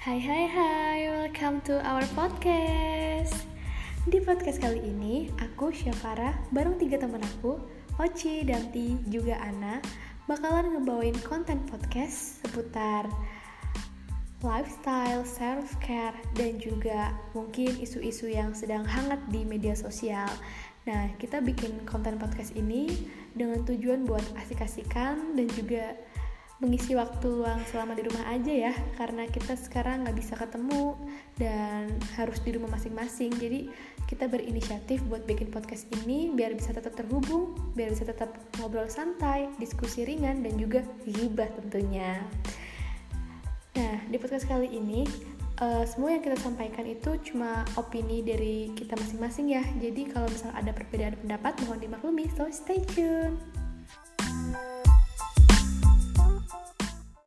Hai hai hai, welcome to our podcast. Di podcast kali ini, aku Syafara bareng tiga teman aku Oci, Danti, juga Ana Bakalan ngebawain konten podcast seputar lifestyle, self-care, dan juga mungkin isu-isu yang sedang hangat di media sosial. Nah, kita bikin konten podcast ini dengan tujuan buat asik-asikan dan juga mengisi waktu luang selama di rumah aja ya karena kita sekarang nggak bisa ketemu dan harus di rumah masing-masing. Jadi kita berinisiatif buat bikin podcast ini biar bisa tetap terhubung biar bisa tetap ngobrol santai diskusi ringan dan juga gibah tentunya. Nah di podcast kali ini uh, semua yang kita sampaikan itu cuma opini dari kita masing-masing ya. Jadi kalau misal ada perbedaan pendapat mohon dimaklumi. So stay tune